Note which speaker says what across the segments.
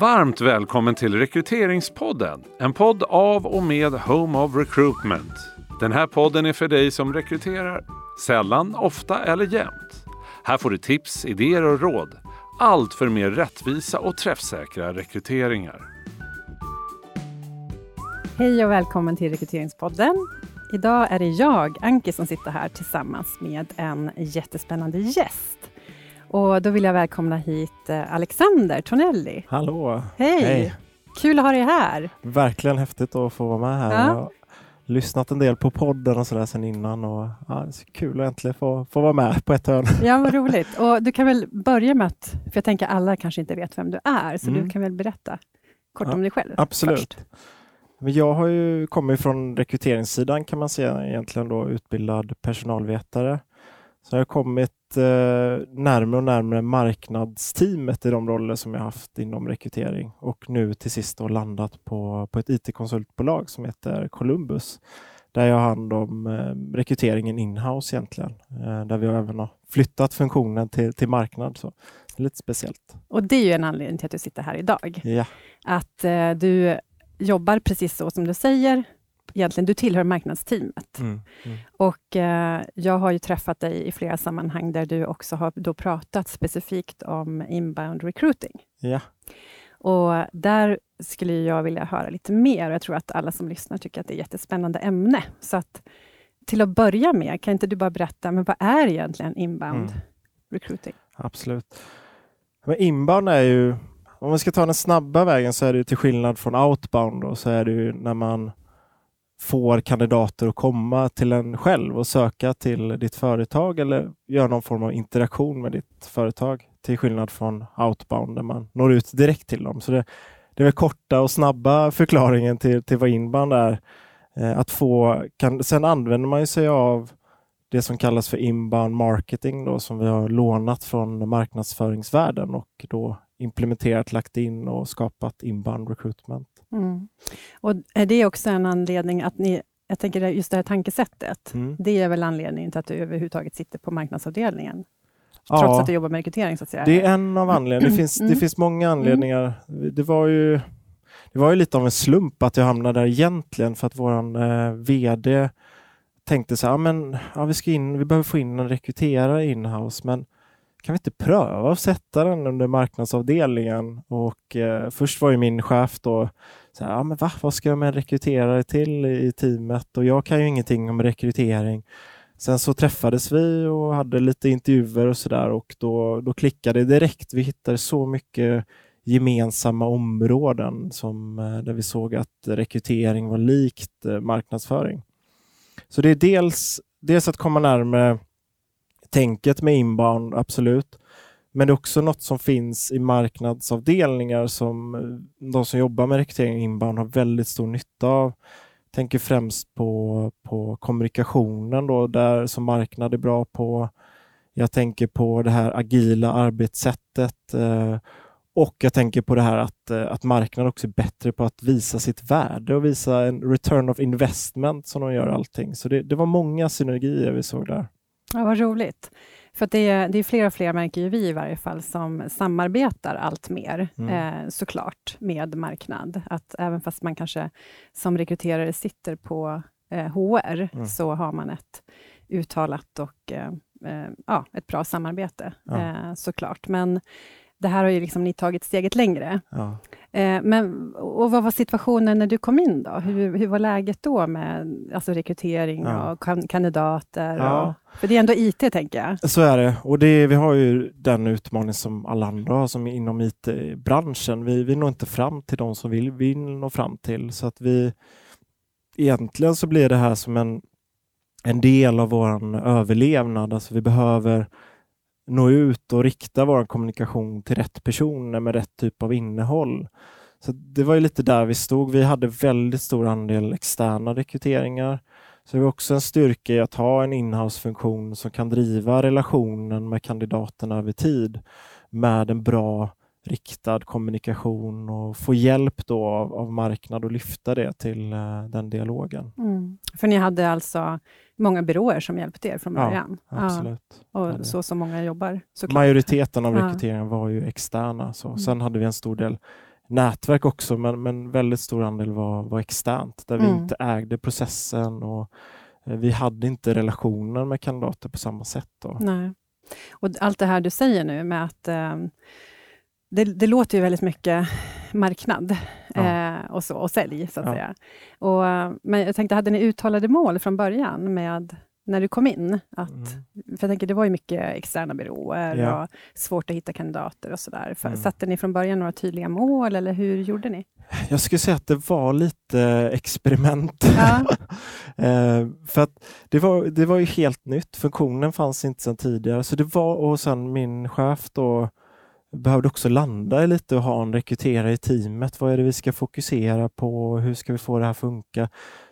Speaker 1: Varmt välkommen till Rekryteringspodden. En podd av och med Home of Recruitment. Den här podden är för dig som rekryterar sällan, ofta eller jämt. Här får du tips, idéer och råd. Allt för mer rättvisa och träffsäkra rekryteringar.
Speaker 2: Hej och välkommen till Rekryteringspodden. Idag är det jag, Anki, som sitter här tillsammans med en jättespännande gäst. Och då vill jag välkomna hit eh, Alexander Tonelli.
Speaker 3: Hallå!
Speaker 2: Hej!
Speaker 3: Hej.
Speaker 2: Kul att ha dig här.
Speaker 3: Verkligen häftigt att få vara med här.
Speaker 2: Ja.
Speaker 3: Jag har lyssnat en del på podden och sådär sen innan och ja, det är kul att äntligen få, få vara med på ett hörn.
Speaker 2: Ja, vad roligt. Och du kan väl börja med att, för jag tänker alla kanske inte vet vem du är, så
Speaker 3: Mm.
Speaker 2: du kan väl berätta kort
Speaker 3: Ja,
Speaker 2: om dig själv
Speaker 3: absolut.
Speaker 2: först.
Speaker 3: Men jag har ju kommit från rekryteringssidan kan man säga egentligen då utbildad personalvetare. Så jag har kommit eh, närmare och närmare marknadsteamet i de roller som jag haft inom rekrytering och nu till sist då landat på, på ett IT-konsultbolag som heter Columbus där jag har hand om eh, rekryteringen inhouse egentligen. Eh, där vi även har flyttat funktionen till, till marknad. Så lite speciellt.
Speaker 2: Och det är ju en anledning till att du sitter här idag.
Speaker 3: Ja,
Speaker 2: Att eh, du jobbar precis så som du säger. Egentligen, du tillhör marknadsteamet.
Speaker 3: mm, mm.
Speaker 2: Och eh, jag har ju träffat dig i flera sammanhang där du också har då pratat specifikt om inbound recruiting.
Speaker 3: ja.
Speaker 2: Och där skulle jag vilja höra lite mer och jag tror att alla som lyssnar tycker att det är ett jättespännande ämne. Så att till att börja med, kan inte du bara berätta, men vad är egentligen inbound
Speaker 3: Mm.
Speaker 2: recruiting?
Speaker 3: Absolut. Men inbound är ju, om vi ska ta den snabba vägen så är det till skillnad från outbound då, så är det ju när man får kandidater att komma till en själv och söka till ditt företag eller göra någon form av interaktion med ditt företag. Till skillnad från outbound där man når ut direkt till dem. Så det, det är väl korta och snabba förklaringen till, till vad inbound är. Eh, att få, kan, sen använder man ju sig av det som kallas för inbound marketing då, som vi har lånat från marknadsföringsvärlden och då implementerat, lagt in och skapat inbound recruitment.
Speaker 2: Mm. Och är det också en anledning att ni, jag tänker just det här tankesättet,
Speaker 3: Mm.
Speaker 2: det är väl anledningen till att du överhuvudtaget sitter på marknadsavdelningen?
Speaker 3: Ja.
Speaker 2: Trots att du jobbar med rekrytering, så att säga.
Speaker 3: Det är en av anledningarna. Det finns,
Speaker 2: Mm.
Speaker 3: det finns många anledningar. Det var ju det var ju lite av en slump att jag hamnade där egentligen för att våran eh, VD tänkte så här, "Ja, men ja, vi, ska in, vi behöver få in en rekryterare inhouse, men kan vi inte pröva att sätta den under marknadsavdelningen? Och eh, först var ju min chef då så här, ah, men va, vad ska jag med en rekryterare till i, teamet? Och jag kan ju ingenting om rekrytering. Sen så träffades vi och hade lite intervjuer och sådär och då, då klickade det direkt. Vi hittade så mycket gemensamma områden som, eh, där vi såg att rekrytering var likt eh, marknadsföring. Så det är dels, dels att komma närmare tänket med inbound, absolut. Men det är också något som finns i marknadsavdelningar som eh, de som jobbar med rekrytering inbound har väldigt stor nytta av. Jag Tänker främst på, på kommunikationen då, där som marknad är bra på. Jag tänker på det här agila arbetssättet eh, och jag tänker på det här att, eh, att marknaden också är bättre på att visa sitt värde och visa en return of investment som de gör allting. Så det, det var många synergier vi såg där.
Speaker 2: Ja, vad roligt. För det, är, det är fler och fler, märker ju vi i varje fall, som samarbetar allt mer,
Speaker 3: Mm.
Speaker 2: eh, såklart, med marknad. Att även fast man kanske som rekryterare sitter på eh, HR,
Speaker 3: Mm.
Speaker 2: så har man ett uttalat och eh, eh, ja, ett bra samarbete,
Speaker 3: Ja.
Speaker 2: eh, såklart. Men det här har ju liksom ni tagit steget längre.
Speaker 3: Ja.
Speaker 2: Eh, men, och vad var situationen när du kom in då? Hur, hur var läget då med alltså rekrytering
Speaker 3: Ja.
Speaker 2: och kan, kandidater?
Speaker 3: Ja.
Speaker 2: Och, för det är ändå IT, tänker jag.
Speaker 3: Så är det. Och det, vi har ju den utmaning som alla andra har som är inom IT-branschen. Vi, vi når inte fram till de som vi vill nå fram till. Så att vi egentligen så blir det här som en, en del av vår överlevnad. Alltså vi behöver nå ut och rikta vår kommunikation till rätt personer med rätt typ av innehåll. Så det var ju lite där vi stod. Vi hade väldigt stor andel externa rekryteringar. Så det var också en styrka i att ha en inhouse-funktion som kan driva relationen med kandidaterna över tid med en bra riktad kommunikation och få hjälp då av, av marknad och lyfta det till eh, den dialogen.
Speaker 2: Mm. För ni hade alltså många byråer som hjälpte er från
Speaker 3: Ja,
Speaker 2: början?
Speaker 3: Absolut.
Speaker 2: och
Speaker 3: hade-
Speaker 2: så som många jobbar, såklart.
Speaker 3: Majoriteten av
Speaker 2: Ja.
Speaker 3: rekryteringen var ju externa. Så.
Speaker 2: Mm.
Speaker 3: Sen hade vi en stor del nätverk också, men, men väldigt stor andel var, var externt, där vi
Speaker 2: Mm.
Speaker 3: inte ägde processen och eh, vi hade inte relationer med kandidater på samma sätt. Då.
Speaker 2: Nej. Och allt det här du säger nu med att eh, det, det låter ju väldigt mycket marknad
Speaker 3: Ja.
Speaker 2: eh, och, så, och sälj, så att
Speaker 3: Ja.
Speaker 2: säga. Och, men jag tänkte, hade ni uttalade mål från början med när du kom in? Att,
Speaker 3: Mm.
Speaker 2: För jag tänker, det var ju mycket externa byråer
Speaker 3: Ja.
Speaker 2: och svårt att hitta kandidater och sådär.
Speaker 3: Mm.
Speaker 2: Satte ni från början några tydliga mål, eller hur gjorde ni?
Speaker 3: Jag skulle säga att det var lite experiment. Eh, för att det var, det var ju helt nytt. Funktionen fanns inte sedan tidigare. Så det var, och sen min chef då behövde också landa i lite och ha en rekryterare i teamet. Vad är det vi ska fokusera på? Hur ska vi få det här att funka?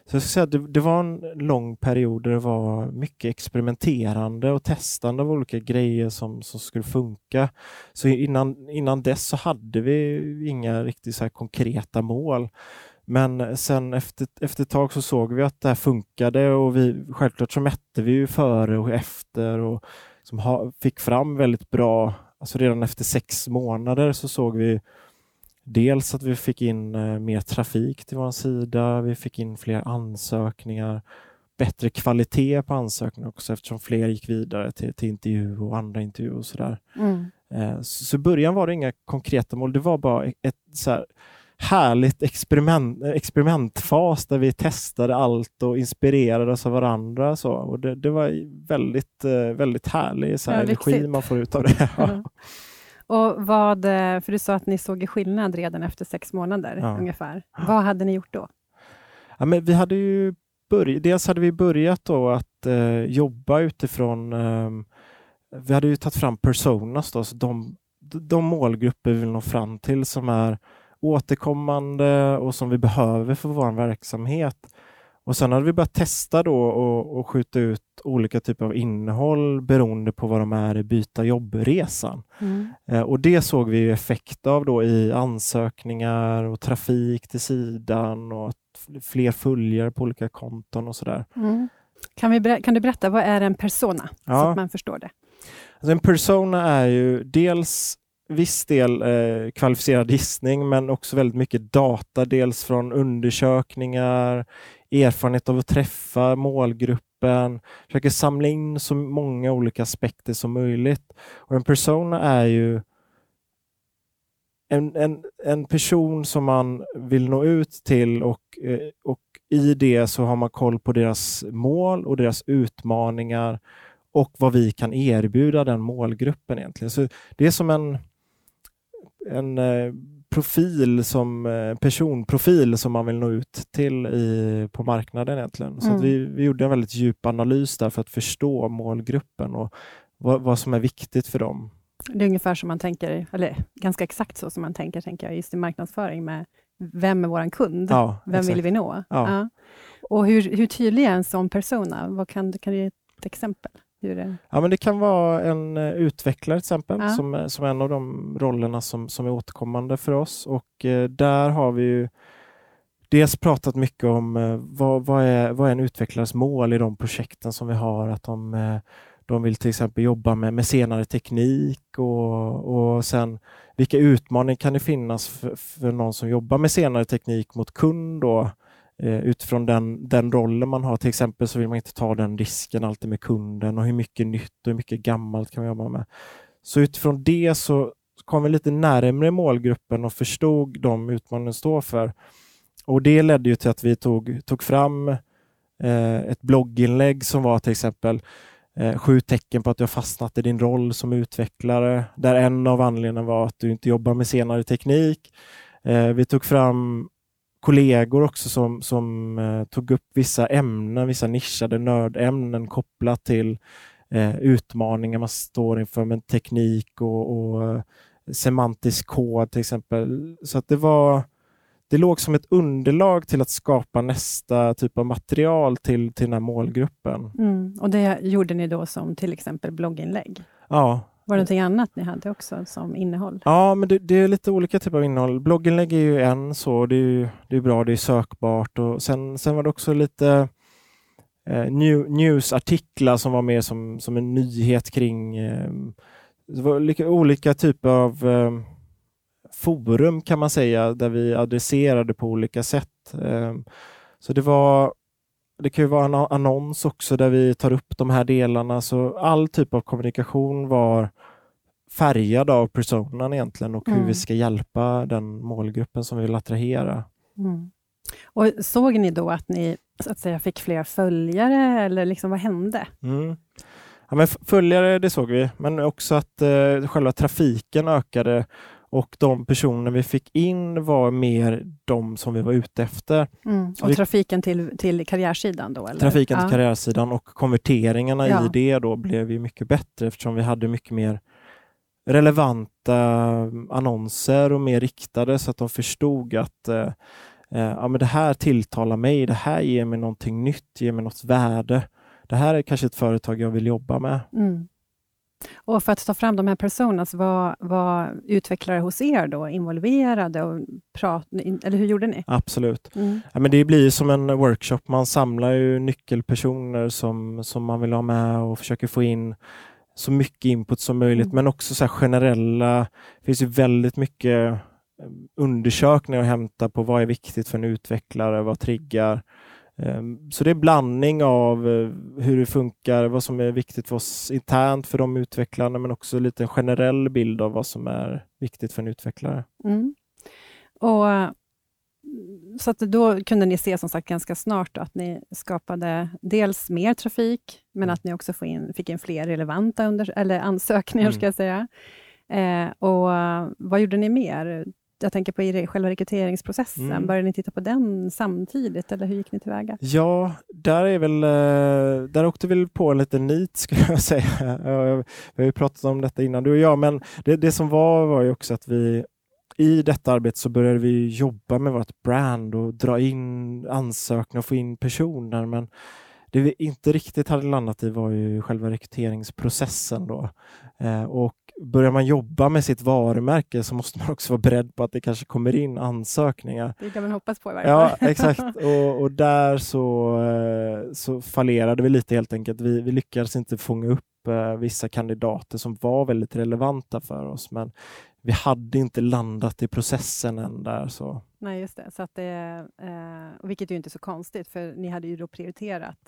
Speaker 3: Så jag ska säga det, det var en lång period där det var mycket experimenterande och testande av olika grejer som, som skulle funka. Så innan, innan dess så hade vi inga riktigt så här konkreta mål. Men sen efter, efter ett tag så såg vi att det här funkade och vi, självklart så mätte vi ju före och efter och som ha, fick fram väldigt bra, alltså redan efter sex månader så såg vi dels att vi fick in eh, mer trafik till vår sida, vi fick in fler ansökningar, bättre kvalitet på ansökningar också eftersom fler gick vidare till, till intervju och andra intervjuer och sådär.
Speaker 2: Mm.
Speaker 3: Eh, Så så i början var det inga konkreta mål, det var bara ett så här härligt experiment, eh, experimentfas där vi testade allt och inspirerade oss av varandra. Så. Och det, det var väldigt, eh, väldigt härlig så här
Speaker 2: Ja,
Speaker 3: energi man får ut av det.
Speaker 2: Ja. Och vad, eh, för du sa att ni såg skillnad redan efter sex månader
Speaker 3: Ja.
Speaker 2: ungefär. Vad hade ni gjort då?
Speaker 3: Ja, men vi hade ju börj- dels hade vi börjat då att eh, jobba utifrån ehm, vi hade ju tagit fram personas, då, så de, de målgrupper vi vill nå fram till som är återkommande och som vi behöver för vår verksamhet. Och sen hade vi börjat testa då och, och skjuta ut olika typer av innehåll beroende på vad de är i byta jobbresan.
Speaker 2: Mm.
Speaker 3: Eh, Och det såg vi effekt av då i ansökningar och trafik till sidan och fler följare på olika konton och sådär.
Speaker 2: Mm. Kan, vi kan du berätta, vad är en persona? Så
Speaker 3: Ja.
Speaker 2: att man förstår det.
Speaker 3: Alltså en persona är ju dels viss del eh, kvalificerad gissning men också väldigt mycket data, dels från undersökningar, erfarenhet av att träffa målgruppen, försöker samla in så många olika aspekter som möjligt. Och en persona är ju en, en, en person som man vill nå ut till och, eh, och i det så har man koll på deras mål och deras utmaningar och vad vi kan erbjuda den målgruppen egentligen. Så det är som en, en eh, profil som eh, personprofil som man vill nå ut till i, på marknaden egentligen. Så
Speaker 2: Mm.
Speaker 3: vi, vi gjorde en väldigt djup analys där för att förstå målgruppen och vad, vad som är viktigt för dem.
Speaker 2: Det är ungefär som man tänker, eller ganska exakt så som man tänker, tänker jag, just i marknadsföring med vem är vår kund?
Speaker 3: Ja,
Speaker 2: vem
Speaker 3: exakt.
Speaker 2: vill vi nå?
Speaker 3: Ja.
Speaker 2: Och hur, hur tydlig är en sån persona? Vad kan, kan du ge ett exempel? Är,
Speaker 3: Ja, men det kan vara en eh, utvecklare till exempel,
Speaker 2: Ja.
Speaker 3: som, som en av de rollerna som, som är återkommande för oss. Och eh, där har vi ju dels pratat mycket om eh, vad, vad, är, vad är en utvecklares mål i de projekten som vi har. Att de, eh, de vill till exempel jobba med, med senare teknik och, och sen vilka utmaningar kan det finnas för, för någon som jobbar med senare teknik mot kund då, eh, utifrån den, den rollen man har. Till exempel så vill man inte ta den risken alltid med kunden och hur mycket nytt och hur mycket gammalt kan man jobba med. Så utifrån det så kom vi lite närmre målgruppen och förstod de utmaningar den står för. Och det ledde ju till att vi tog, tog fram eh, ett blogginlägg som var till exempel eh, sju tecken på att du har fastnat i din roll som utvecklare, där en av anledningarna var att du inte jobbar med senare teknik. Eh, vi tog fram kollegor också som, som eh, tog upp vissa ämnen, vissa nischade nördämnen kopplat till eh, utmaningar man står inför med teknik och, och eh, semantisk kod till exempel. Så att det var det låg som ett underlag till att skapa nästa typ av material till, till den här målgruppen.
Speaker 2: mm. Och det gjorde ni då som till exempel blogginlägg?
Speaker 3: Ja,
Speaker 2: var det någonting annat ni hade också som innehåll?
Speaker 3: Ja, men det, det är lite olika typer av innehåll. Blogginlägg är ju en så, det är, ju, det är bra, det är sökbart och sen, sen var det också lite eh, new, newsartiklar som var mer som, som en nyhet kring eh, det var lika, olika typer av eh, forum kan man säga, där vi adresserade på olika sätt. Eh, så det var det kan ju vara en annons också där vi tar upp de här delarna. Så all typ av kommunikation var färgad av personan egentligen och mm. hur vi ska hjälpa den målgruppen som vi vill attrahera. Mm.
Speaker 2: Och Såg ni då att ni så att säga, fick fler följare eller liksom, vad hände?
Speaker 3: Mm. Ja, men följare, det såg vi, men också att eh, själva trafiken ökade och de personer vi fick in var mer de som vi var ute efter.
Speaker 2: Mm. Och vi, trafiken till, till karriärsidan då? Eller?
Speaker 3: Trafiken ja. till karriärsidan och konverteringarna ja. i det då blev ju mycket bättre eftersom vi hade mycket mer relevanta annonser och mer riktade så att de förstod att eh, eh, ja, men det här tilltalar mig, det här ger mig någonting nytt, ger mig något värde. Det här är kanske ett företag jag vill jobba med. Mm.
Speaker 2: Och för att ta fram de här personerna, var, var utvecklare hos er då involverade? Och prat, eller hur gjorde ni?
Speaker 3: Absolut. Mm. Ja, men det blir som en workshop. Man samlar ju nyckelpersoner som, som man vill ha med och försöker få in så mycket input som möjligt, mm. men också så generella. Det finns ju väldigt mycket eh, undersökningar att hämta på vad är viktigt för en utvecklare, vad triggar så det är blandning av eh, hur det funkar, vad som är viktigt för oss internt för de utvecklarna, men också lite en generell bild av vad som är viktigt för en utvecklare. Mm.
Speaker 2: Och, så att då kunde ni se som sagt ganska snart att ni skapade dels mer trafik, men mm. att ni också fick in, fick in fler relevanta under, eller ansökningar, mm. ska jag säga. Eh, och vad gjorde ni mer? Jag tänker på i själva rekryteringsprocessen. Mm. Började ni titta på den samtidigt eller hur gick ni tillväga?
Speaker 3: Ja, där är väl, eh, där åkte vi på en liten nit skulle jag säga. Vi har ju pratat om detta innan du och jag, men det, det som var var ju också att vi i detta arbete så började vi jobba med vårt brand och dra in ansökningar och få in personer. Men det vi inte riktigt hade landat i var ju själva rekryteringsprocessen då. Eh, och börjar man jobba med sitt varumärke så måste man också vara beredd på att det kanske kommer in ansökningar.
Speaker 2: Det kan man hoppas på i
Speaker 3: varje fall. Ja, exakt. Och, och där så, eh, så fallerade vi lite helt enkelt. Vi, vi lyckades inte fånga upp eh, vissa kandidater som var väldigt relevanta för oss, men vi hade inte landat i processen än där. Så.
Speaker 2: Nej, just det. Så att det eh, vilket ju inte är så konstigt, för ni hade ju då prioriterat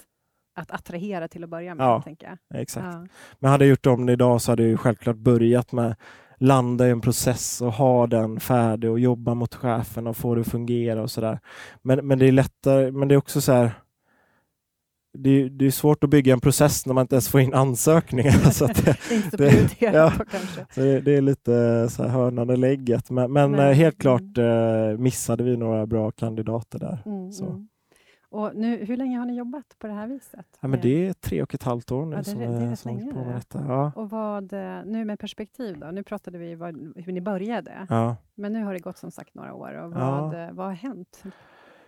Speaker 2: att attrahera till att börja med.
Speaker 3: Ja,
Speaker 2: tänker
Speaker 3: jag. exakt. Ja. Men hade jag gjort om det idag så hade jag självklart börjat med landa i en process och ha den färdig och jobba mot chefen och få det att fungera och sådär. Men, men det är lättare, men det är också så här det, det, är svårt att bygga en process när man inte ens får in ansökningar.
Speaker 2: så det, det, ja.
Speaker 3: Så det, det, är lite så här hörnan och lägget. Men, men Nej. helt klart eh, missade vi några bra kandidater där. Mm, så. Mm.
Speaker 2: Och nu, hur länge har ni jobbat på det här viset?
Speaker 3: Ja, men det är tre och ett halvt år nu ja, det, som, det är som länge, på med detta. Ja.
Speaker 2: Och vad, eh, nu med perspektiv då, nu pratade vi vad, hur ni började,
Speaker 3: ja.
Speaker 2: men nu har det gått som sagt några år. Och vad, ja. vad har hänt?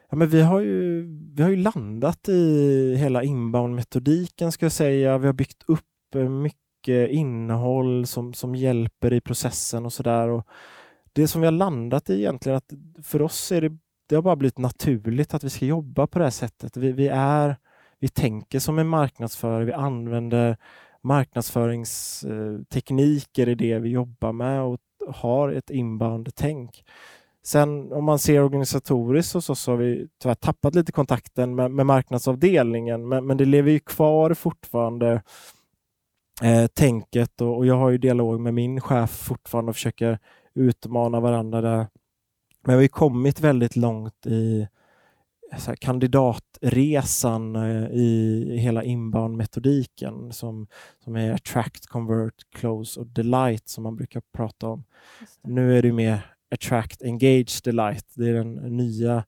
Speaker 3: Ja, men vi, har ju, vi har ju landat i hela inbound-metodiken ska jag säga. Vi har byggt upp eh, mycket innehåll som, som hjälper i processen och sådär. Det som vi har landat i egentligen, att för oss är det det har bara blivit naturligt att vi ska jobba på det här sättet. Vi, vi, är, vi tänker som en marknadsförare, vi använder marknadsföringstekniker i det vi jobbar med och har ett inbound-tänk. Sen om man ser organisatoriskt så, så har vi tyvärr tappat lite kontakten med, med marknadsavdelningen, men, men, det lever ju kvar fortfarande eh, tänket och, och, jag har ju dialog med min chef fortfarande och försöker utmana varandra där. Men vi har kommit väldigt långt i här, kandidatresan eh, i hela inbound-metodiken som, som är attract, convert, close och delight som man brukar prata om. Nu är det mer attract, engage, delight. Det är den nya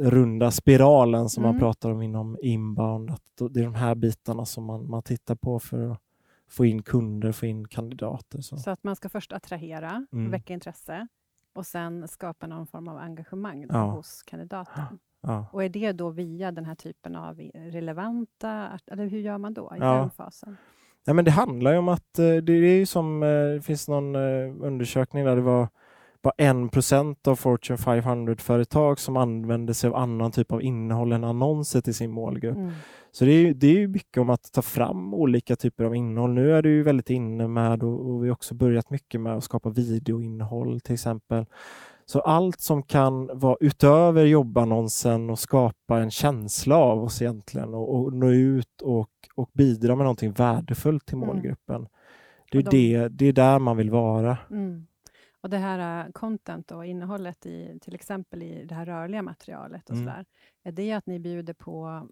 Speaker 3: runda spiralen som mm. man pratar om inom inbound. Att det är de här bitarna som man, man tittar på för att få in kunder, få in kandidater. Så,
Speaker 2: så att man ska först attrahera, mm. väcka intresse och sen skapa någon form av engagemang ja. hos kandidaten. Ja. Och är det då via den här typen av relevanta, eller hur gör man då i den fasen?
Speaker 3: Ja, men det handlar ju om att eh, det är som, eh, det finns någon eh, undersökning där det var bara en procent av Fortune 500-företag som använder sig av annan typ av innehåll än annonser till sin målgrupp.
Speaker 2: Mm.
Speaker 3: Så det är, det är mycket om att ta fram olika typer av innehåll. Nu är det ju väldigt inne med och, och vi har också börjat mycket med att skapa videoinnehåll till exempel. Så allt som kan vara utöver jobbannonsen och skapa en känsla av oss egentligen och, och nå ut och, och bidra med någonting värdefullt till
Speaker 2: Mm.
Speaker 3: målgruppen. Det är,
Speaker 2: de-
Speaker 3: det, det är där man vill vara.
Speaker 2: Mm. Och det här uh, content och innehållet i till exempel i det här rörliga materialet och
Speaker 3: Mm.
Speaker 2: sådär. Är det att ni bjuder på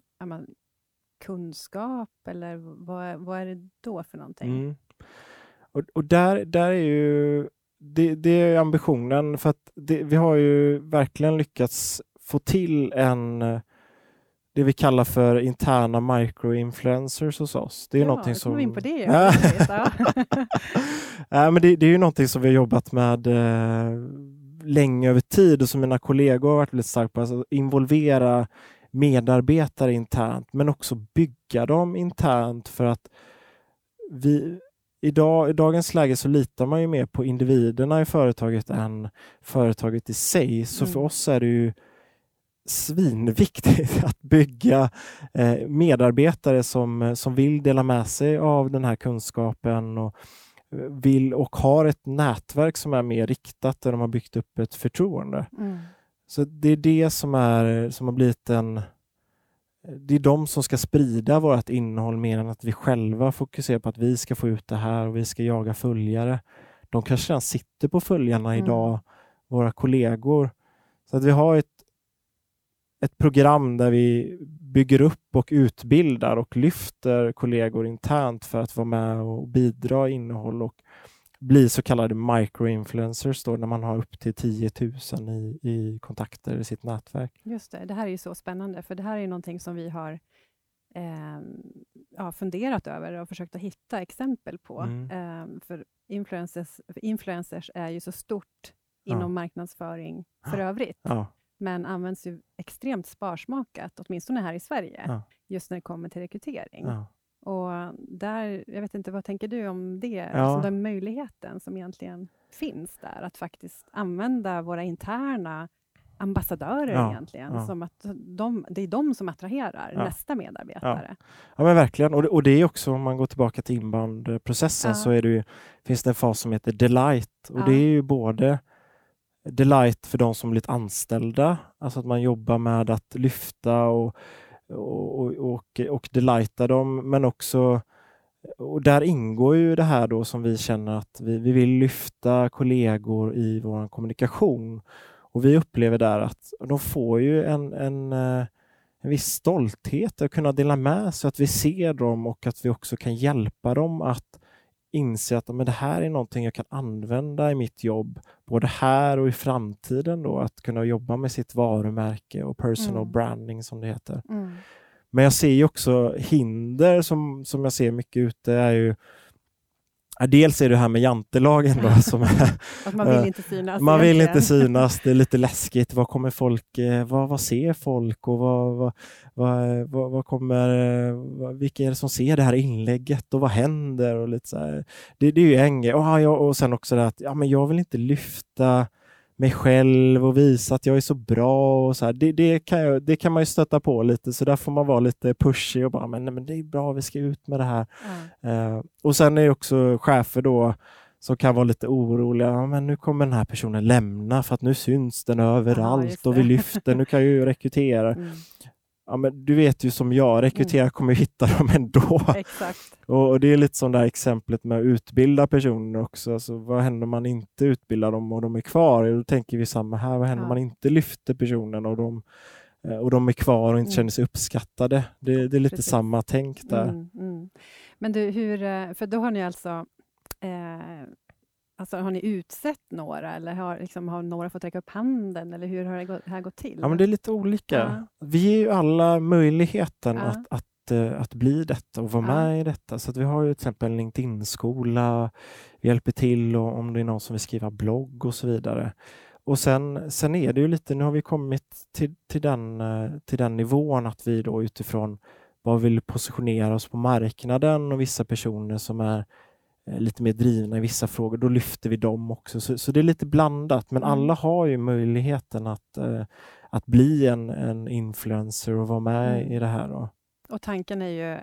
Speaker 2: kunskap eller vad, vad är det då för någonting?
Speaker 3: Mm. Och, och där, där är ju det, det är ambitionen för att det, vi har ju verkligen lyckats få till en det vi kallar för interna microinfluencers hos oss. Det är
Speaker 2: ja,
Speaker 3: någonting som...
Speaker 2: in på det.
Speaker 3: Ja. Men det, det är ju någonting som vi har jobbat med eh, länge över tid och som mina kollegor har varit väldigt starka på. Alltså involvera medarbetare internt men också bygga dem internt för att vi idag, i dagens läge så litar man ju mer på individerna i företaget än företaget i sig. Så för
Speaker 2: Mm.
Speaker 3: oss är det ju svinviktigt att bygga eh, medarbetare som, som vill dela med sig av den här kunskapen och vill och har ett nätverk som är mer riktat där de har byggt upp ett förtroende.
Speaker 2: Mm.
Speaker 3: Så det är det som, är, som har blivit en... Det är de som ska sprida vårt innehåll mer än att vi själva fokuserar på att vi ska få ut det här och vi ska jaga följare. De kanske redan sitter på följarna
Speaker 2: Mm.
Speaker 3: idag, våra kollegor. Så att vi har ett, ett program där vi bygger upp och utbildar och lyfter kollegor internt för att vara med och bidra innehåll och bli så kallade microinfluencers då när man har upp till 10 000 i, i kontakter i sitt nätverk.
Speaker 2: Just det, det här är ju så spännande, för det här är någonting som vi har eh, ja, funderat över och försökt att hitta exempel på.
Speaker 3: Mm.
Speaker 2: Eh, för, influencers, för influencers är ju så stort
Speaker 3: Ja.
Speaker 2: inom marknadsföring för
Speaker 3: Ja.
Speaker 2: övrigt,
Speaker 3: Ja,
Speaker 2: men används ju extremt sparsmakat, åtminstone här i Sverige,
Speaker 3: Ja.
Speaker 2: just när det kommer till rekrytering. Och där, jag vet inte, vad tänker du om det?
Speaker 3: Ja.
Speaker 2: Alltså den möjligheten som egentligen finns där, att faktiskt använda våra interna ambassadörer
Speaker 3: Ja,
Speaker 2: egentligen,
Speaker 3: ja.
Speaker 2: som att de, det är de som attraherar
Speaker 3: Ja.
Speaker 2: nästa medarbetare.
Speaker 3: ja men verkligen. Och det, och det är också, om man går tillbaka till inbound-processen, så är det ju, finns det en fas som heter delight. Och det är ju både delight för de som blivit anställda, alltså att man jobbar med att lyfta och, och, och, och, och delighta dem, men också och där ingår ju det här då som vi känner att vi, vi vill lyfta kollegor i vår kommunikation. Och vi upplever där att de får ju en, en, eh, en viss stolthet att kunna dela med sig, att vi ser dem och att vi också kan hjälpa dem att inse att men det här är någonting jag kan använda i mitt jobb, både här och i framtiden då, att kunna jobba med sitt varumärke och personal
Speaker 2: Mm.
Speaker 3: branding som det heter.
Speaker 2: Mm.
Speaker 3: Men jag ser ju också hinder som, som jag ser mycket ute är ju Dels är det här med jantelagen då, som är,
Speaker 2: Att man vill inte synas.
Speaker 3: man vill inte synas, det är lite läskigt. Vad kommer folk, eh, vad, vad ser folk och vad, vad, vad, vad, kommer, vad, vilka är det som ser det här inlägget och vad händer? Och lite så här. Det, det är ju en grej. Och, och sen också det att ja, men jag vill inte lyfta mig själv och visa att jag är så bra. Och så här. Det, det, kan jag, det kan man ju stöta på lite, så där får man vara lite pushy och bara, men, nej, men det är bra, vi ska ut med det här.
Speaker 2: Ja.
Speaker 3: Eh, och sen är också chefer då som kan vara lite oroliga. Ja, men nu kommer den här personen lämna för att nu syns den överallt
Speaker 2: just
Speaker 3: och vi lyfter. Nu kan jag ju rekrytera.
Speaker 2: Mm.
Speaker 3: Ja, men du vet ju som jag, rekrytera kommer ju hitta dem ändå.
Speaker 2: Exakt.
Speaker 3: Och, och det är lite som det här exemplet med att utbilda personer också. Alltså, vad händer om man inte utbildar dem och de är kvar? Då tänker vi samma här. Vad händer om
Speaker 2: Ja.
Speaker 3: man inte lyfter personen och de, eh, och de är kvar och inte
Speaker 2: Mm.
Speaker 3: känner sig uppskattade? Det, det är lite
Speaker 2: Precis.
Speaker 3: samma tänk där.
Speaker 2: Mm, mm. Men du, hur, eh, för då har ni alltså, eh, alltså har ni utsett några eller har, liksom, har några fått räcka upp handen eller hur har det gått, här gått till?
Speaker 3: Ja, men det är lite olika.
Speaker 2: Ja.
Speaker 3: Vi ger ju alla möjligheten
Speaker 2: Ja.
Speaker 3: att, att, eh, att bli detta och vara
Speaker 2: Ja.
Speaker 3: med i detta. Så vi har ju till exempel en LinkedIn-skola, vi hjälper till och om det är någon som vill skriva blogg och så vidare. Och sen, sen är det ju lite, nu har vi kommit till, till, den, eh, till den nivån att vi då utifrån vad vi vill positionera oss på marknaden och vissa personer som är lite mer drivna i vissa frågor, då lyfter vi dem också. Så, så det är lite blandat, men
Speaker 2: Mm.
Speaker 3: alla har ju möjligheten att, eh, att bli en, en influencer och vara med
Speaker 2: Mm.
Speaker 3: i det här. Då.
Speaker 2: Och tanken är ju,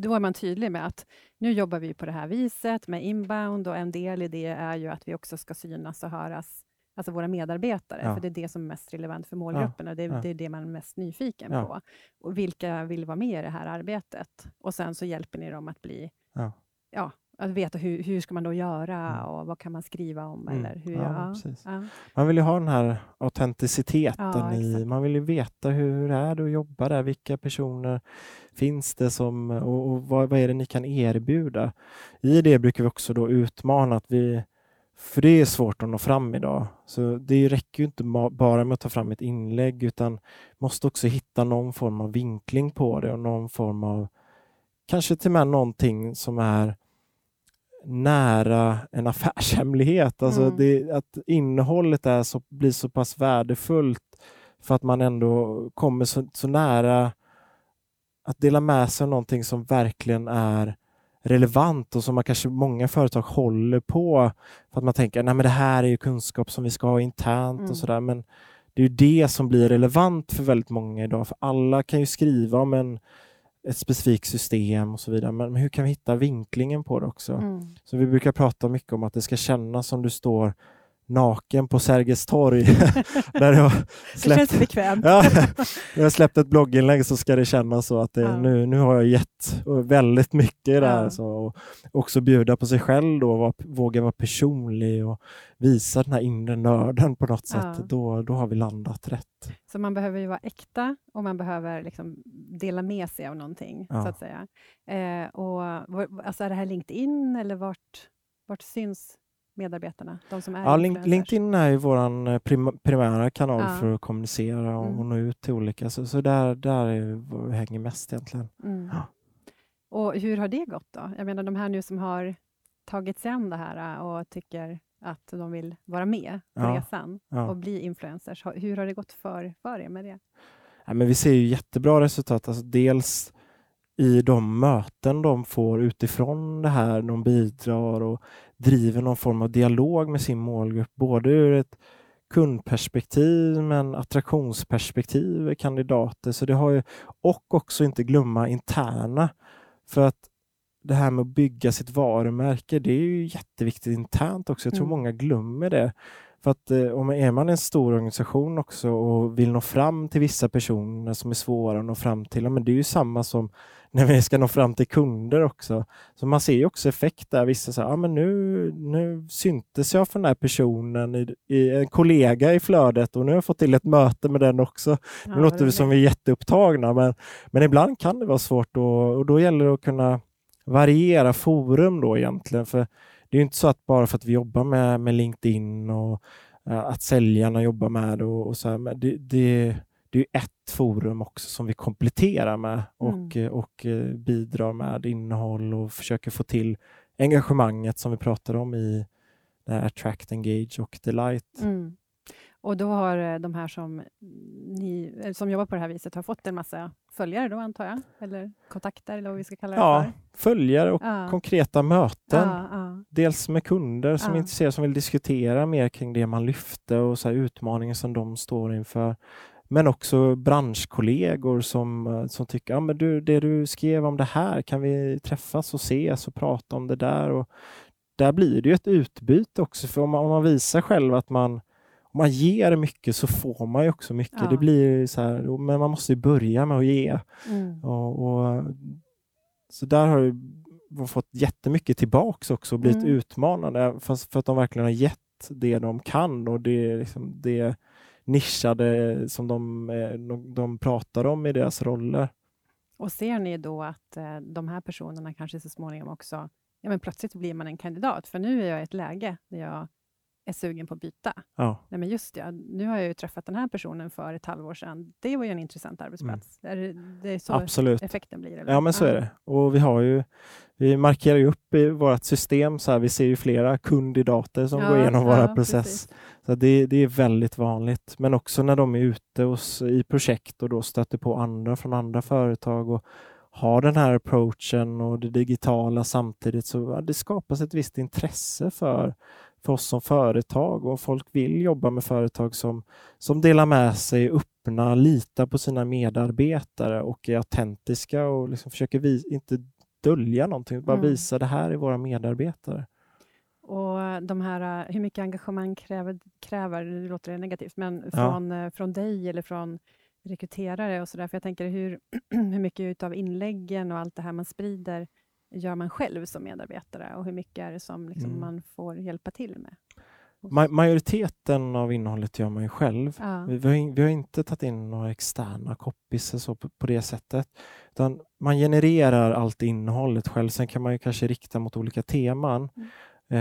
Speaker 2: då är man tydlig med att nu jobbar vi på det här viset med inbound och en del i det är ju att vi också ska synas och höras, alltså våra medarbetare,
Speaker 3: Ja.
Speaker 2: för det är det som är mest relevant för målgrupperna. Det, är,
Speaker 3: ja.
Speaker 2: det är det man är mest nyfiken
Speaker 3: Ja.
Speaker 2: på. Och vilka vill vara med i det här arbetet? Och sen så hjälper ni dem att bli,
Speaker 3: Ja.
Speaker 2: Att veta hur, hur ska man då göra
Speaker 3: Mm.
Speaker 2: och vad kan man skriva om?
Speaker 3: Mm.
Speaker 2: Eller hur,
Speaker 3: Ja,
Speaker 2: ja, ja.
Speaker 3: Man vill ju ha den här autenticiteten. I, man vill ju veta hur är det att jobba där? Vilka personer finns det som och, och vad, vad är det ni kan erbjuda? I det brukar vi också då utmana att vi för det är svårt att nå fram idag. Så det räcker ju inte bara med att ta fram ett inlägg utan måste också hitta någon form av vinkling på det och någon form av kanske till och med någonting som är nära en affärshemlighet. Alltså
Speaker 2: Mm.
Speaker 3: det, att innehållet är så, blir så pass värdefullt för att man ändå kommer så, så nära att dela med sig av någonting som verkligen är relevant och som man kanske många företag håller på för att man tänker att det här är ju kunskap som vi ska ha internt
Speaker 2: Mm.
Speaker 3: och sådär. Men det är ju det som blir relevant för väldigt många idag. För alla kan ju skriva om en, ett specifikt system och så vidare. Men hur kan vi hitta vinklingen på det också?
Speaker 2: Mm.
Speaker 3: Så vi brukar prata mycket om att det ska kännas som du står naken på Sergels torg. där jag
Speaker 2: Det
Speaker 3: släppt,
Speaker 2: känns bekvämt.
Speaker 3: ja, när jag släppt ett blogginlägg så ska det kännas så att det,
Speaker 2: Ja.
Speaker 3: nu, nu har jag gett väldigt mycket i det här.
Speaker 2: Ja.
Speaker 3: Så, och också bjuda på sig själv då, vara- våga vara personlig och visa den här inre nörden på något sätt. Då, då har vi landat rätt.
Speaker 2: Så man behöver ju vara äkta och man behöver liksom dela med sig av någonting, så att säga. Eh, och, var- alltså är det här LinkedIn eller vart, vart syns medarbetarna? De som är
Speaker 3: Ja? LinkedIn är ju vår prim- primära kanal
Speaker 2: Ja.
Speaker 3: för att kommunicera och,
Speaker 2: Mm.
Speaker 3: nå ut till olika. Så, så där, där är hänger mest egentligen.
Speaker 2: Mm.
Speaker 3: Ja.
Speaker 2: Och hur har det gått då? Jag menar de här nu som har tagit sig an det här äh, och tycker att de vill vara med på
Speaker 3: Ja.
Speaker 2: resan och bli influencers. Hur har det gått för, för er med det?
Speaker 3: Ja, men vi ser ju jättebra resultat. Alltså dels i de möten de får utifrån det här. De bidrar och driver någon form av dialog med sin målgrupp. Både ur ett kundperspektiv men attraktionsperspektiv kandidater. Så det har ju, och också inte glömma interna. För att det här med att bygga sitt varumärke, det är ju jätteviktigt internt också. Jag tror
Speaker 2: Mm.
Speaker 3: många glömmer det. För att eh, om är man en stor organisation också och vill nå fram till vissa personer som är svåra att nå fram till, ja, men det är ju samma som när vi ska nå fram till kunder också. Så man ser ju också effekt där. Vissa säger, men nu, nu syntes jag för den här personen, i, i, en kollega i flödet och nu har jag fått till ett möte med den också.
Speaker 2: Ja,
Speaker 3: Nu låter det som vi är jätteupptagna, men, men ibland kan det vara svårt och, och då gäller det att kunna variera forum då egentligen. För det är inte så att bara för att vi jobbar med, med LinkedIn och eh, att säljarna jobbar med det och, och så här, men det, det, det är ett forum också som vi kompletterar med och, eh, och eh, bidrar med innehåll och försöker få till engagemanget som vi pratade om i det här Attract, Engage och Delight.
Speaker 2: Mm. Och då har eh, de här som, ni, som jobbar på det här viset har fått en massa följare då antar jag? Eller kontakter eller vad vi ska kalla det
Speaker 3: Ja,
Speaker 2: för?
Speaker 3: följare och
Speaker 2: Ja.
Speaker 3: konkreta möten.
Speaker 2: Ja.
Speaker 3: Dels med kunder som är intresserade, som vill diskutera mer kring det man lyfte och så här utmaningar som de står inför. Men också branschkollegor som, eh, som tycker men du, det du skrev om det här, kan vi träffas och ses och prata om det där? Och där blir det ju ett utbyte också, för om man, om man visar själv att man om man ger mycket så får man ju också mycket.
Speaker 2: Ja.
Speaker 3: Det blir så här, men man måste ju börja med att ge.
Speaker 2: Mm.
Speaker 3: Och, och, så där har vi fått jättemycket tillbaks också och blivit
Speaker 2: Mm.
Speaker 3: utmanade fast för att de verkligen har gett det de kan och det, är liksom det nischade som de, eh, de, de pratar om i deras roller.
Speaker 2: Och ser ni då att eh, de här personerna kanske så småningom också, ja men plötsligt blir man en kandidat, för nu är jag i ett läge där jag är sugen på att byta.
Speaker 3: Ja,
Speaker 2: Nej men just det, nu har jag ju träffat den här personen för ett halvår sedan. Det var ju en intressant arbetsplats. Är det, det är så
Speaker 3: absolut.
Speaker 2: effekten blir? Eller?
Speaker 3: Ja, men så är det. Och vi har ju vi markerar ju upp i vårt system så här. Vi ser ju flera kandidater som
Speaker 2: Ja,
Speaker 3: går igenom
Speaker 2: ja,
Speaker 3: våra process.
Speaker 2: precis.
Speaker 3: Så det, det är väldigt vanligt. Men också när de är ute hos, i projekt och då stöter på andra från andra företag och har den här approachen och det digitala samtidigt så det skapas ett visst intresse för, för oss som företag och folk vill jobba med företag som, som delar med sig, öppna, litar på sina medarbetare och är autentiska och liksom försöker vi, inte dölja någonting, bara
Speaker 2: Mm.
Speaker 3: visa det här är våra medarbetare.
Speaker 2: Och de här, eh, hur mycket engagemang kräver, kräver det låter det negativt, men
Speaker 3: Ja.
Speaker 2: från, eh, från dig eller från rekryterare och sådär, för jag tänker hur, hur mycket av inläggen och allt det här man sprider gör man själv som medarbetare och hur mycket är det som liksom
Speaker 3: Mm.
Speaker 2: man får hjälpa till med?
Speaker 3: Ma- majoriteten av innehållet gör man ju själv.
Speaker 2: Ja.
Speaker 3: Vi, vi, har, vi har inte tagit in några externa copies så på, på det sättet. Utan man genererar allt innehållet själv. Sen kan man ju kanske rikta mot olika teman.
Speaker 2: Mm.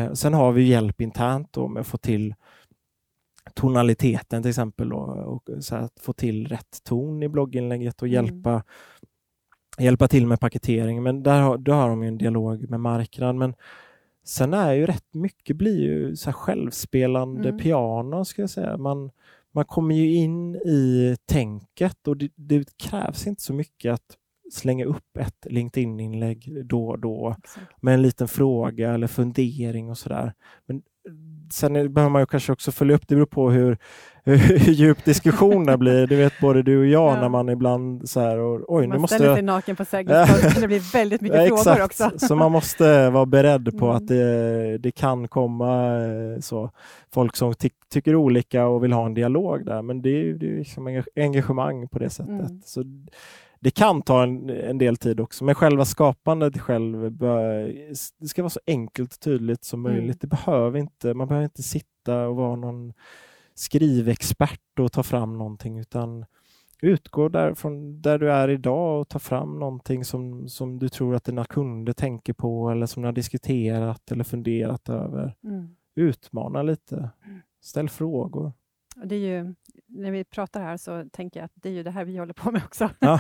Speaker 3: Eh, sen har vi hjälp internt då med att få till tonaliteten till exempel. Då, och så att få till rätt ton i blogginlägget och
Speaker 2: Mm.
Speaker 3: Hjälpa, till med paketering. Men där har, där har de ju en dialog med marknaden. Men sen är ju rätt mycket blir ju så självspelande
Speaker 2: Mm.
Speaker 3: piano ska jag säga. Man, man kommer ju in i tänket och det, det krävs inte så mycket att slänga upp ett LinkedIn-inlägg då och då
Speaker 2: Exakt.
Speaker 3: med en liten fråga eller fundering och sådär. Men sen behöver man ju kanske också följa upp, det beror på hur, hur djup diskussionen blir. Det vet både du och jag
Speaker 2: Ja.
Speaker 3: när man ibland så här, och, oj nu
Speaker 2: man
Speaker 3: måste
Speaker 2: ställer
Speaker 3: jag...
Speaker 2: sig naken på Sergels det blir väldigt mycket
Speaker 3: Ja,
Speaker 2: frågor också.
Speaker 3: Så man måste vara beredd på
Speaker 2: Mm.
Speaker 3: att det, det kan komma eh, så, folk som ty tycker olika och vill ha en dialog där. Men det det är liksom enga- engagemang på det sättet.
Speaker 2: Mm.
Speaker 3: Så det kan ta en, en del tid också, men själva skapandet själv, bör, det ska vara så enkelt och tydligt som
Speaker 2: Mm.
Speaker 3: möjligt. Det behöver inte, man behöver inte sitta och vara någon skrivexpert och ta fram någonting, utan utgå därifrån där du är idag och ta fram någonting som, som du tror att dina kunder tänker på eller som ni har diskuterat eller funderat över.
Speaker 2: Mm.
Speaker 3: Utmana lite.
Speaker 2: Mm.
Speaker 3: Ställ frågor.
Speaker 2: Det är ju, när vi pratar här så tänker jag att det är ju det här vi håller på med också.
Speaker 3: Ja,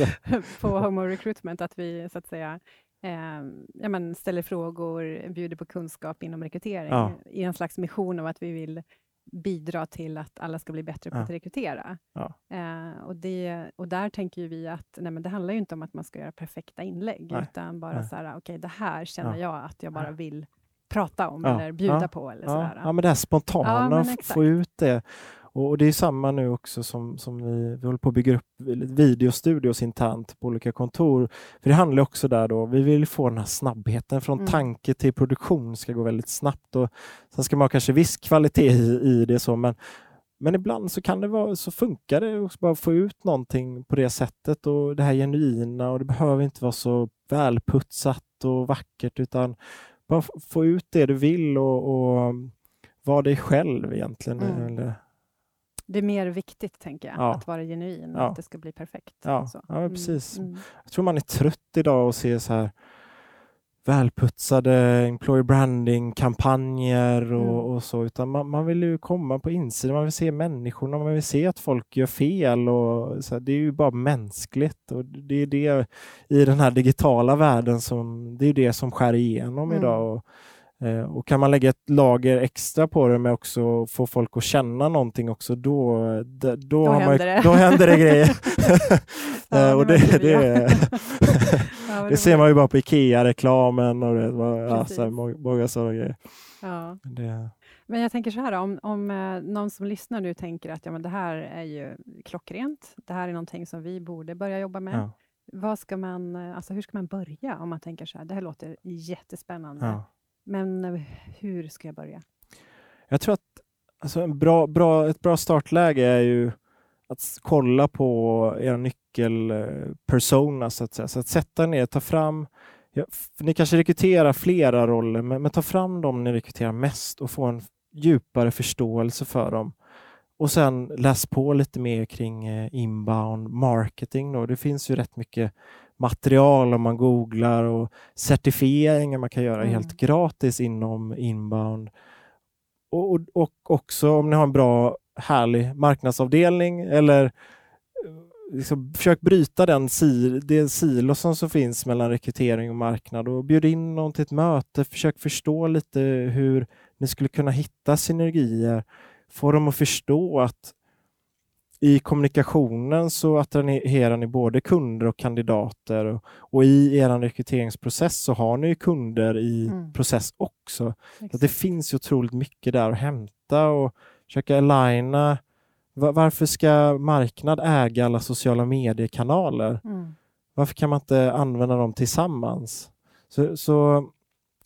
Speaker 2: på Homo Recruitment, att vi så att säga eh, ja, men ställer frågor, bjuder på kunskap inom rekrytering
Speaker 3: Ja.
Speaker 2: i en slags mission av att vi vill bidra till att alla ska bli bättre på
Speaker 3: Ja.
Speaker 2: att rekrytera.
Speaker 3: Ja.
Speaker 2: Eh, och, det, och där tänker ju vi att nej, men det handlar ju inte om att man ska göra perfekta inlägg,
Speaker 3: Nej.
Speaker 2: utan bara
Speaker 3: Nej.
Speaker 2: så här, okej, det här känner
Speaker 3: Ja.
Speaker 2: jag att jag bara vill prata om eller bjuda på. Eller
Speaker 3: Ja,
Speaker 2: sådär.
Speaker 3: ja, men det här spontana, få ut det. Och, det är samma nu också som, som vi, vi håller på att bygga upp videostudios internt på olika kontor. För det handlar också där då, vi vill få den här snabbheten från
Speaker 2: Mm.
Speaker 3: tanke till produktion ska gå väldigt snabbt. Och sen ska man ha kanske viss kvalitet i, i det så, men men ibland så kan det vara, så funkar det att bara få ut någonting på det sättet och det här genuina och det behöver inte vara så välputsat och vackert utan bara få ut det du vill och, och vara dig själv egentligen.
Speaker 2: Mm.
Speaker 3: Eller,
Speaker 2: Det är mer viktigt, tänker jag,
Speaker 3: Ja.
Speaker 2: att vara genuin och
Speaker 3: Ja.
Speaker 2: att det ska bli perfekt.
Speaker 3: Ja,
Speaker 2: Så.
Speaker 3: ja, precis.
Speaker 2: Mm.
Speaker 3: jag tror man är trött idag och ser så här välputsade employer branding-kampanjer och,
Speaker 2: Mm.
Speaker 3: och så, utan man, man vill ju komma på insidan, man vill se människorna, man vill se att folk gör fel och så här, det är ju bara mänskligt och det är det i den här digitala världen som det är det som skär igenom
Speaker 2: Mm.
Speaker 3: idag. Och, och kan man lägga ett lager extra på det med också få folk att känna någonting också, då, då, då, man,
Speaker 2: händer
Speaker 3: ju-
Speaker 2: det.
Speaker 3: då händer det grejer.
Speaker 2: Ja,
Speaker 3: Eh, och
Speaker 2: det
Speaker 3: det,
Speaker 2: ja.
Speaker 3: det, det ser man ju bara på Ikea-reklamen och det, ja, så här, många sådana grejer.
Speaker 2: Ja.
Speaker 3: Det,
Speaker 2: Men jag tänker så här, om, om eh, någon som lyssnar nu tänker att ja, men det här är ju klockrent, det här är någonting som vi borde börja jobba med.
Speaker 3: ja,
Speaker 2: Vad ska man, eh, alltså hur ska man börja om man tänker så här, det här låter jättespännande,
Speaker 3: ja
Speaker 2: men eh, hur ska jag börja?
Speaker 3: Jag tror att alltså en bra, bra, ett bra startläge är ju att kolla på era nyckelpersona eh, så att säga. Så att sätta ner, ta fram ja, ni kanske rekryterar flera roller, men, men ta fram dem ni rekryterar mest och få en djupare förståelse för dem. Och sen läs på lite mer kring eh, inbound marketing. Då. Det finns ju rätt mycket material om man googlar och certifieringar man kan göra
Speaker 2: Mm.
Speaker 3: helt gratis inom inbound. Och, och, och också om ni har en bra härlig marknadsavdelning eller liksom, försök bryta den sil, det silosen som finns mellan rekrytering och marknad och bjud in någon till ett möte. Försök förstå lite hur ni skulle kunna hitta synergier. Få dem att förstå att i kommunikationen så attraherar ni både kunder och kandidater och, och i er rekryteringsprocess så har ni kunder i
Speaker 2: Mm.
Speaker 3: process också. Så
Speaker 2: Exakt.
Speaker 3: att det finns ju otroligt mycket där att hämta och försöka aligna. Va- Varför ska marknad äga alla sociala mediekanaler?
Speaker 2: Mm.
Speaker 3: Varför kan man inte använda dem tillsammans? Så, så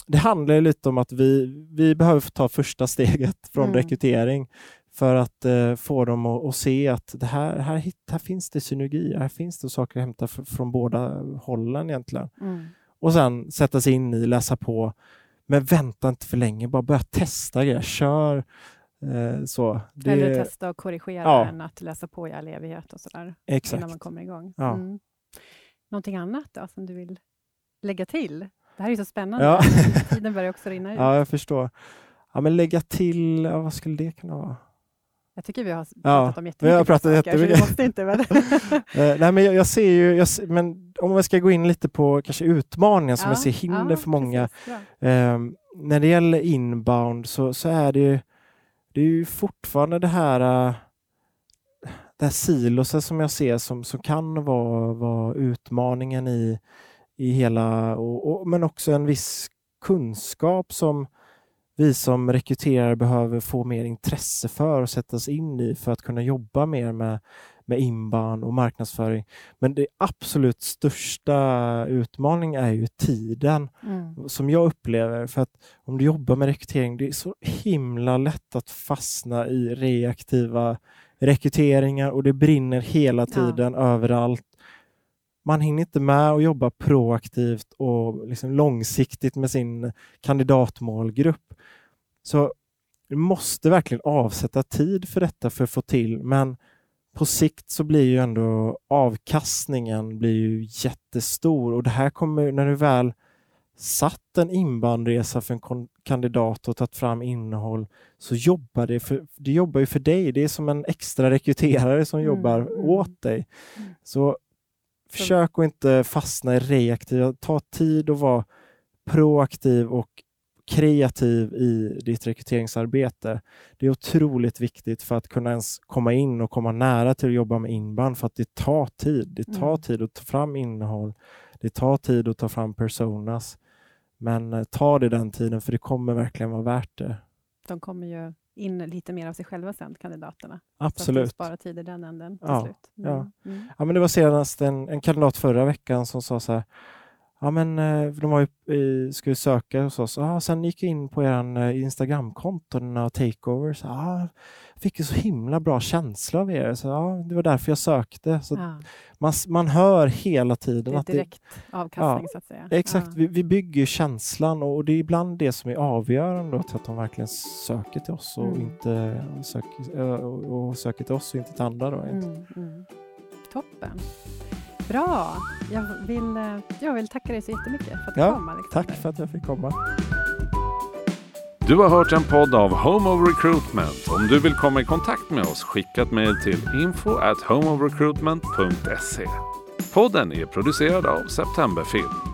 Speaker 3: det handlar ju lite om att vi, vi behöver ta första steget från
Speaker 2: Mm.
Speaker 3: rekrytering för att eh, få dem att, att se att det här, här, här finns det synergi, här finns det saker att hämta f- från båda hållen egentligen.
Speaker 2: Mm.
Speaker 3: Och sen sätta sig in i, läsa på. Men vänta inte för länge, bara börja testa grejer, kör. Eh, så. Det,
Speaker 2: Eller testa och korrigera
Speaker 3: Ja.
Speaker 2: än att läsa på i all evighet och sådär
Speaker 3: exakt.
Speaker 2: innan man kommer igång.
Speaker 3: Ja.
Speaker 2: Mm. Någonting annat då som du vill lägga till? Det här är ju så spännande.
Speaker 3: Ja.
Speaker 2: Tiden börjar också rinna ut.
Speaker 3: Ja, jag förstår. Ja, men lägga till, ja, vad skulle det kunna vara?
Speaker 2: Jag tycker vi har pratat
Speaker 3: Ja,
Speaker 2: om
Speaker 3: vi
Speaker 2: jättemycket
Speaker 3: har pratat
Speaker 2: saker, så vi
Speaker 3: jättemycket.
Speaker 2: måste inte väl?
Speaker 3: Eh, nej, men jag, jag ser ju, jag, men om man ska gå in lite på kanske utmaningar som
Speaker 2: Ja,
Speaker 3: jag ser hinder
Speaker 2: ja,
Speaker 3: för många.
Speaker 2: precis.
Speaker 3: Ehm, när det gäller inbound så, så är det ju, det är ju fortfarande det här, uh, det här siloset som jag ser som, som kan vara, vara utmaningen i, i hela, och, och, men också en viss kunskap som vi som rekryterare behöver få mer intresse för och sätta oss in i för att kunna jobba mer med, med inbound och marknadsföring. Men det absolut största utmaningen är ju tiden
Speaker 2: Mm.
Speaker 3: som jag upplever. För att om du jobbar med rekrytering, det är så himla lätt att fastna i reaktiva rekryteringar och det brinner hela
Speaker 2: Ja.
Speaker 3: tiden överallt. Man hinner inte med att jobba proaktivt och liksom långsiktigt med sin kandidatmålgrupp. Så du måste verkligen avsätta tid för detta för att få till, men på sikt så blir ju ändå avkastningen blir ju jättestor och det här kommer när du väl satt en inboundresa för en kandidat och tagit fram innehåll så jobbar det för, det jobbar ju för dig. Det är som en extra rekryterare som
Speaker 2: Mm,
Speaker 3: jobbar
Speaker 2: mm.
Speaker 3: åt dig.
Speaker 2: Mm.
Speaker 3: Så försök att inte fastna i reaktiva. Ta tid att vara proaktiv och kreativ i ditt rekryteringsarbete. Det är otroligt viktigt för att kunna ens komma in och komma nära till att jobba med inbound för att det tar tid. Det tar
Speaker 2: Mm.
Speaker 3: tid att ta fram innehåll. Det tar tid att ta fram personas. Men eh, ta det den tiden för det kommer verkligen vara värt det.
Speaker 2: De kommer ju in lite mer av sig själva sen, kandidaterna. Så att
Speaker 3: Absolut.
Speaker 2: tid i den änden till
Speaker 3: Ja,
Speaker 2: slut.
Speaker 3: ja.
Speaker 2: Mm.
Speaker 3: Ja, men det var senast en, en kandidat förra veckan som sa så här. Ja, men eh, de var ju, skulle söka hos oss. Ja, sen gick jag in på er Instagramkonton och takeovers. Ja, jag fick ju så himla bra känsla av er. Så, ja, det var därför jag sökte. Så
Speaker 2: Ja,
Speaker 3: man, man hör hela
Speaker 2: det
Speaker 3: tiden
Speaker 2: är
Speaker 3: att det,
Speaker 2: direkt avkastning så att säga.
Speaker 3: Exakt,
Speaker 2: Ja.
Speaker 3: vi, vi bygger känslan och det är ibland det som är avgörande då till att de verkligen söker till oss och
Speaker 2: Mm.
Speaker 3: inte söker, ö, och, och söker till oss och inte till andra. Då.
Speaker 2: Mm, mm. Toppen. Bra. Jag vill, eh, jag vill tacka dig så jättemycket för att du
Speaker 3: Ja,
Speaker 2: kom, Alexander.
Speaker 3: Tack för att jag fick komma.
Speaker 1: Du har hört en podd av Home of Recruitment. Om du vill komma i kontakt med oss, skicka ett mejl till info at homeofrecruitment.se. Podden är producerad av Septemberfilm.